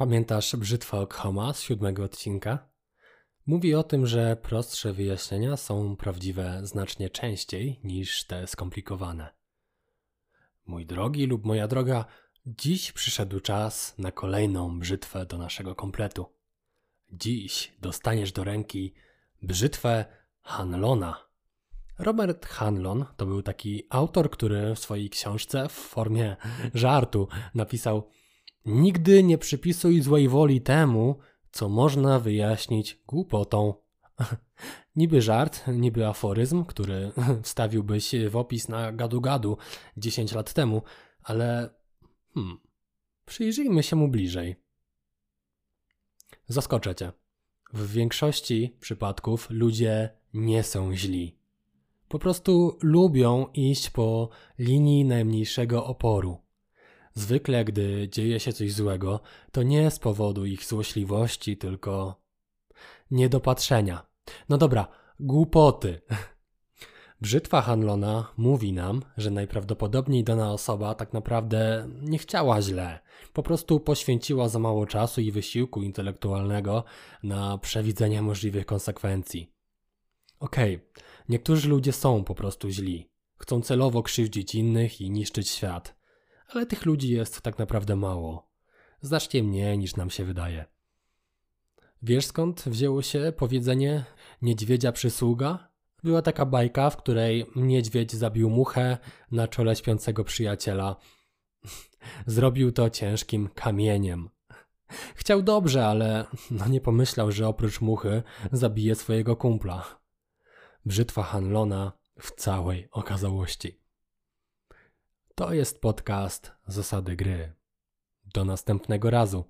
Pamiętasz brzytwę Okhoma z siódmego odcinka? Mówi o tym, że prostsze wyjaśnienia są prawdziwe znacznie częściej niż te skomplikowane. Mój drogi lub moja droga, dziś przyszedł czas na kolejną brzytwę do naszego kompletu. Dziś dostaniesz do ręki brzytwę Hanlona. Robert Hanlon to był taki autor, który w swojej książce w formie żartu napisał Nigdy nie przypisuj złej woli temu, co można wyjaśnić głupotą. niby żart, niby aforyzm, który wstawiłbyś w opis na gadu-gadu 10 lat temu, ale hmm, przyjrzyjmy się mu bliżej. Zaskoczę cię. W większości przypadków ludzie nie są źli. Po prostu lubią iść po linii najmniejszego oporu. Zwykle, gdy dzieje się coś złego, to nie z powodu ich złośliwości, tylko niedopatrzenia. No dobra, głupoty. Brzytwa Hanlona mówi nam, że najprawdopodobniej dana osoba tak naprawdę nie chciała źle, po prostu poświęciła za mało czasu i wysiłku intelektualnego na przewidzenie możliwych konsekwencji. Okej, okay, niektórzy ludzie są po prostu źli, chcą celowo krzywdzić innych i niszczyć świat ale tych ludzi jest tak naprawdę mało. Znacznie mniej niż nam się wydaje. Wiesz skąd wzięło się powiedzenie niedźwiedzia przysługa? Była taka bajka, w której niedźwiedź zabił muchę na czole śpiącego przyjaciela. Zrobił to ciężkim kamieniem. Chciał dobrze, ale no nie pomyślał, że oprócz muchy zabije swojego kumpla. Brzytwa Hanlona w całej okazałości. To jest podcast Zasady Gry. Do następnego razu.